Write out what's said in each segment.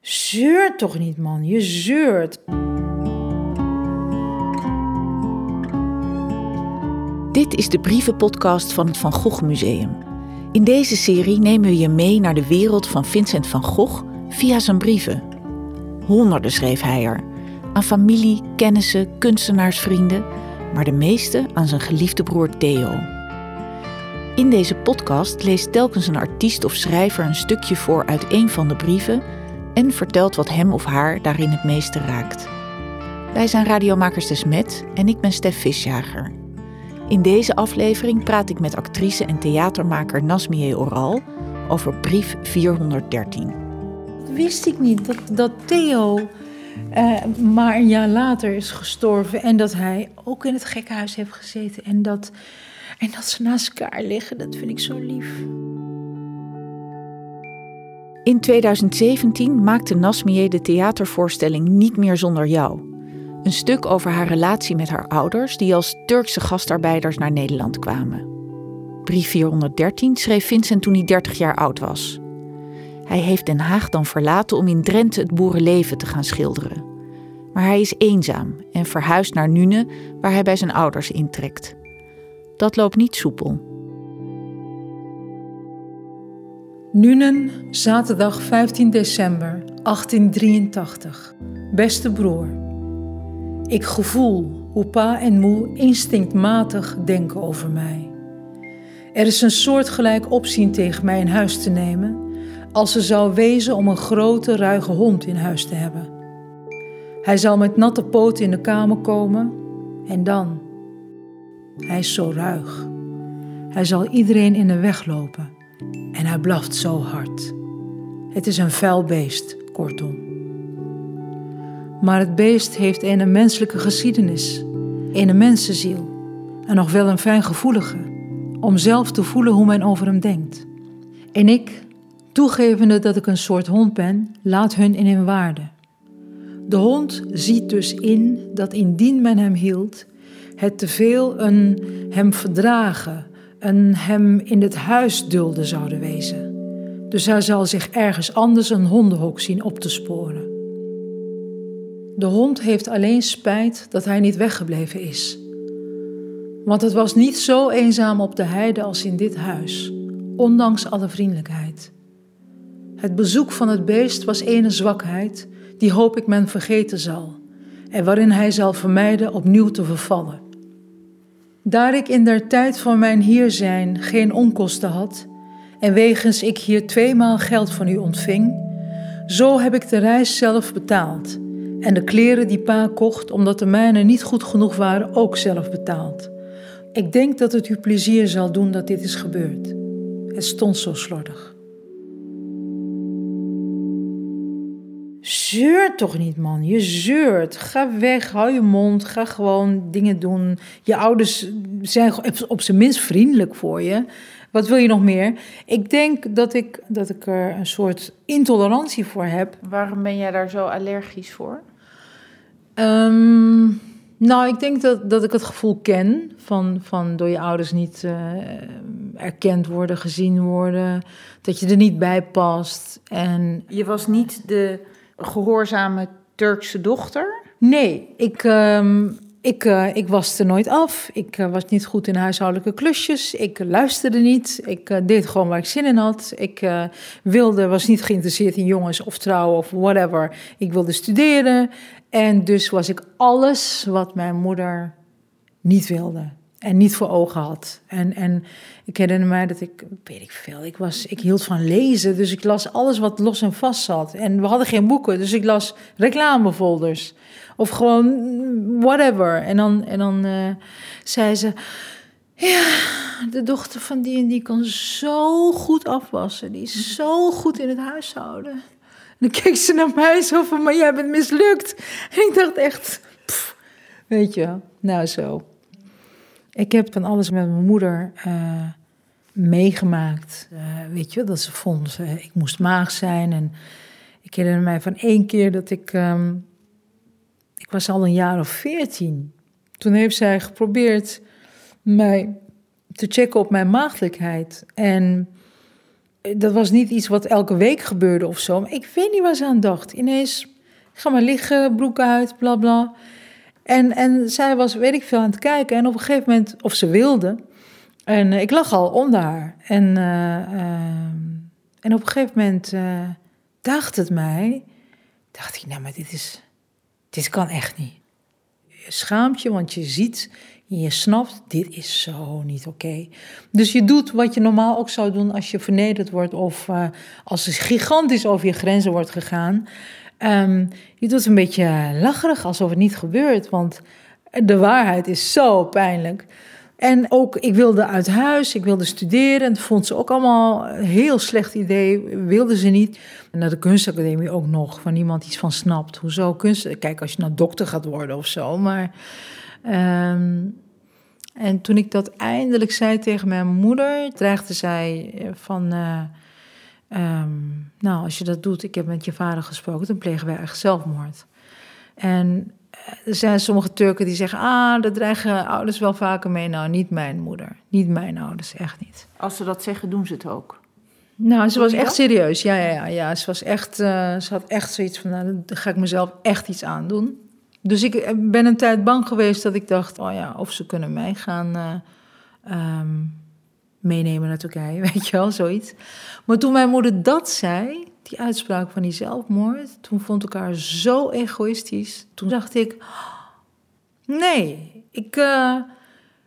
Zeur toch niet, man. Je zeurt. Dit is de brievenpodcast van het Van Gogh Museum. In deze serie nemen we je mee naar de wereld van Vincent van Gogh via zijn brieven. Honderden schreef hij er. Aan familie, kennissen, kunstenaarsvrienden, maar de meeste aan zijn geliefde broer Theo. In deze podcast leest telkens een artiest of schrijver een stukje voor uit een van de brieven en vertelt wat hem of haar daarin het meeste raakt. Wij zijn radiomakers Desmet en ik ben Stef Visjager. In deze aflevering praat ik met actrice en theatermaker Nasmie Oral over brief 413. Wist ik niet dat, dat Theo uh, maar een jaar later is gestorven en dat hij ook in het gekkenhuis heeft gezeten en dat, en dat ze naast elkaar liggen. Dat vind ik zo lief. In 2017 maakte Nasmie de theatervoorstelling Niet meer zonder jou. Een stuk over haar relatie met haar ouders die als Turkse gastarbeiders naar Nederland kwamen. Brief 413 schreef Vincent toen hij 30 jaar oud was. Hij heeft Den Haag dan verlaten om in Drenthe het boerenleven te gaan schilderen. Maar hij is eenzaam en verhuist naar Nune, waar hij bij zijn ouders intrekt. Dat loopt niet soepel. Nuenen, zaterdag 15 december 1883. Beste broer, ik gevoel hoe pa en moe instinctmatig denken over mij. Er is een soortgelijk opzien tegen mij in huis te nemen, als ze zou wezen om een grote, ruige hond in huis te hebben. Hij zal met natte poten in de kamer komen en dan. Hij is zo ruig. Hij zal iedereen in de weg lopen en hij blaft zo hard. Het is een vuil beest, kortom. Maar het beest heeft een menselijke geschiedenis, een mensenziel en nog wel een fijngevoelige, om zelf te voelen hoe men over hem denkt. En ik, toegevende dat ik een soort hond ben, laat hun in hun waarde. De hond ziet dus in dat indien men hem hield, het te veel een hem verdragen, een hem in het huis dulden zouden wezen. Dus hij zal zich ergens anders een hondenhok zien op te sporen. De hond heeft alleen spijt dat hij niet weggebleven is. Want het was niet zo eenzaam op de heide als in dit huis, ondanks alle vriendelijkheid. Het bezoek van het beest was ene zwakheid, die hoop ik men vergeten zal, en waarin hij zal vermijden opnieuw te vervallen. Daar ik in der tijd van mijn hier zijn geen onkosten had, en wegens ik hier tweemaal geld van u ontving, zo heb ik de reis zelf betaald en de kleren die pa kocht omdat de mijne niet goed genoeg waren ook zelf betaald. Ik denk dat het u plezier zal doen dat dit is gebeurd. Het stond zo slordig. Zeur toch niet, man. Je zeurt. Ga weg, hou je mond, ga gewoon dingen doen. Je ouders zijn op zijn minst vriendelijk voor je. Wat wil je nog meer? Ik denk dat ik, dat ik er een soort intolerantie voor heb. Waarom ben jij daar zo allergisch voor? Um, nou, ik denk dat, dat ik het gevoel ken van, van door je ouders niet uh, erkend worden, gezien worden, dat je er niet bij past. En je was niet de gehoorzame Turkse dochter? Nee, ik, um, ik, uh, ik was er nooit af. Ik uh, was niet goed in huishoudelijke klusjes. Ik luisterde niet. Ik uh, deed gewoon waar ik zin in had. Ik wilde, was niet geïnteresseerd in jongens of trouwen of whatever. Ik wilde studeren. En dus was ik alles wat mijn moeder niet wilde. En niet voor ogen had. En, en ik herinner mij dat ik, weet ik veel, ik, was, ik hield van lezen. Dus ik las alles wat los en vast zat. En we hadden geen boeken, dus ik las reclamefolders. Of gewoon whatever. En dan, en dan uh, zei ze... Ja, de dochter van die en die kan zo goed afwassen. Die is zo goed in het huishouden. En dan keek ze naar mij zo van, maar jij bent mislukt. En ik dacht echt, weet je, nou zo. Ik heb van alles met mijn moeder uh, meegemaakt. Uh, weet je, dat ze vond, uh, ik moest maag zijn. En ik herinner mij van één keer dat ik um, ik was al een jaar of veertien. Toen heeft zij geprobeerd mij te checken op mijn maagdelijkheid. En dat was niet iets wat elke week gebeurde of zo. Maar ik weet niet waar ze aan dacht. Ineens, ga maar liggen, broek uit, bla bla. En, en zij was, weet ik veel, aan het kijken. En op een gegeven moment, of ze wilde. En ik lag al onder haar. En, en op een gegeven moment dacht het mij. Dacht ik, nou, maar dit is. Dit kan echt niet. Je schaamt je, want je ziet je snapt, dit is zo niet oké. Dus je doet wat je normaal ook zou doen als je vernederd wordt of als er gigantisch over je grenzen wordt gegaan. Um, je doet een beetje lacherig alsof het niet gebeurt, want de waarheid is zo pijnlijk. En ook, ik wilde uit huis, ik wilde studeren. En dat vond ze ook allemaal een heel slecht idee. Wilden ze niet. En naar de kunstacademie ook nog, waar niemand iets van snapt. Hoezo kunst? Kijk, als je nou dokter gaat worden of zo. Maar Ehm, en toen ik dat eindelijk zei tegen mijn moeder, dreigde zij eh, van. Uh, um, nou, als je dat doet, ik heb met je vader gesproken, dan plegen wij echt zelfmoord. En eh, er zijn sommige Turken die zeggen: Ah, dat dreigen ouders wel vaker mee. Nou, niet mijn moeder. Niet mijn ouders, echt niet. Als ze dat zeggen, doen ze het ook. Nou, ze was echt serieus. Ja, ja, ja, ja. Ze was echt. Uh, ze had echt zoiets van: nou, dan ga ik mezelf echt iets aandoen. Dus ik eh, ben een tijd bang geweest dat ik dacht: oh ja, of ze kunnen mij gaan uh, um, meenemen naar Turkije, weet je wel, zoiets. Maar toen mijn moeder dat zei, die uitspraak van die zelfmoord, toen vond ik haar zo egoïstisch. Toen dacht ik: nee, ik, uh,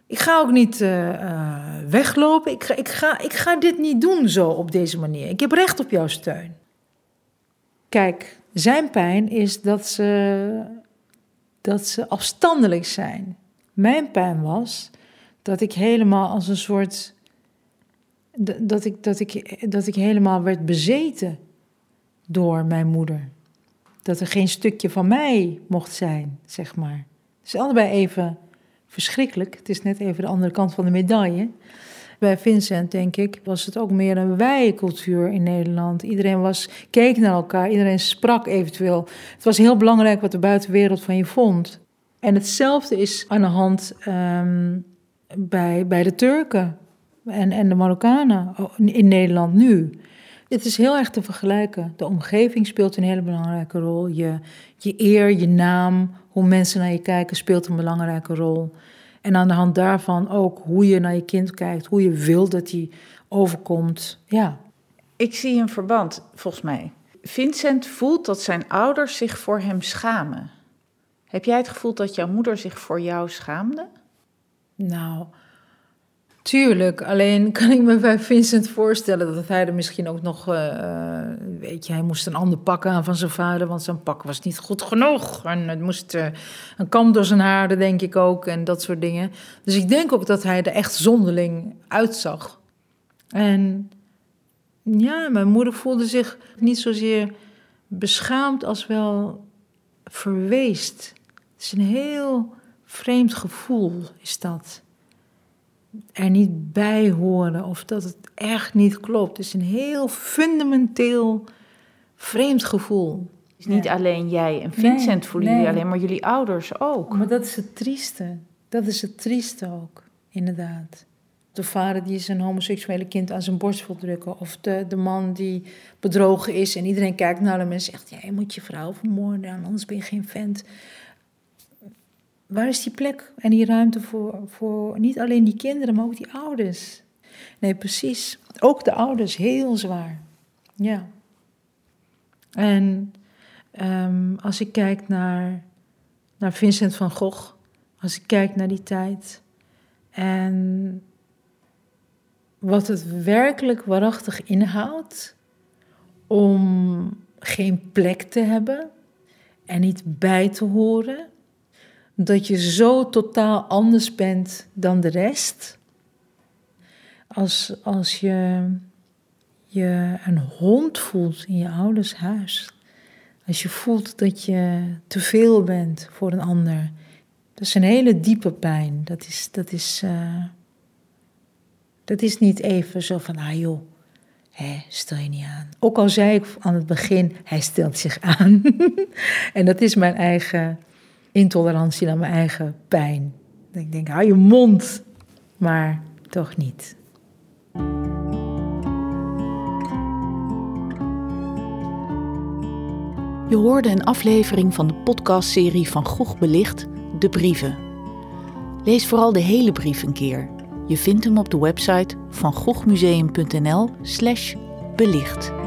ik ga ook niet uh, weglopen. Ik ga, ik, ga, ik ga dit niet doen zo op deze manier. Ik heb recht op jouw steun. Kijk, zijn pijn is dat ze dat ze afstandelijk zijn. Mijn pijn was dat ik helemaal als een soort. Dat ik, dat ik, dat ik helemaal werd bezeten door mijn moeder. Dat er geen stukje van mij mocht zijn, zeg maar. Het is allebei even verschrikkelijk. Het is net even de andere kant van de medaille. Bij Vincent, denk ik, was het ook meer een wij-cultuur in Nederland. Iedereen was, keek naar elkaar, iedereen sprak eventueel. Het was heel belangrijk wat de buitenwereld van je vond. En hetzelfde is aan de hand ehm, bij, bij de Turken en, en de Marokkanen in Nederland nu. Het is heel erg te vergelijken. De omgeving speelt een hele belangrijke rol. Je, je eer, je naam, hoe mensen naar je kijken, speelt een belangrijke rol. En aan de hand daarvan ook hoe je naar je kind kijkt, hoe je wil dat hij overkomt. Ja. Ik zie een verband, volgens mij. Vincent voelt dat zijn ouders zich voor hem schamen. Heb jij het gevoel dat jouw moeder zich voor jou schaamde? Nou, Tuurlijk, alleen kan ik me bij Vincent voorstellen dat hij er misschien ook nog, uh, weet je, hij moest een ander pak aan van zijn vader, want zijn pak was niet goed genoeg. En het moest uh, een kam door zijn haren, denk ik ook, en dat soort dingen. Dus ik denk ook dat hij er echt zonderling uitzag. En ja, mijn moeder voelde zich niet zozeer beschaamd als wel verweest. Het is een heel vreemd gevoel, is dat er niet bij horen of dat het echt niet klopt. Het is een heel fundamenteel vreemd gevoel. is niet alleen jij en Vincent voelen jullie alleen, maar jullie ouders ook. Maar dat is het trieste. Dat is het trieste ook, inderdaad. De vader die zijn homoseksuele kind aan zijn borst wil drukken. Of de, de man die bedrogen is en iedereen kijkt naar hem en zegt... Ja, je moet je vrouw vermoorden, anders ben je geen vent waar is die plek en die ruimte voor, voor niet alleen die kinderen, maar ook die ouders? Nee, precies. Ook de ouders, heel zwaar. Ja. En um, als ik kijk naar, naar Vincent van Gogh, als ik kijk naar die tijd en wat het werkelijk waarachtig inhoudt om geen plek te hebben en niet bij te horen dat je zo totaal anders bent dan de rest. Als, als je je een hond voelt in je ouders huis. Als je voelt dat je te veel bent voor een ander. Dat is een hele diepe pijn. Dat is, dat is, uh, dat is niet even zo van, ah joh, stel je niet aan. Ook al zei ik aan het begin, hij stelt zich aan. en dat is mijn eigen intolerantie naar mijn eigen pijn. Ik denk, hou je mond, maar toch niet. Je hoorde een aflevering van de podcastserie van Goeg Belicht, De Brieven. Lees vooral de hele brief een keer. Je vindt hem op de website van goegmuseum.nl slash belicht.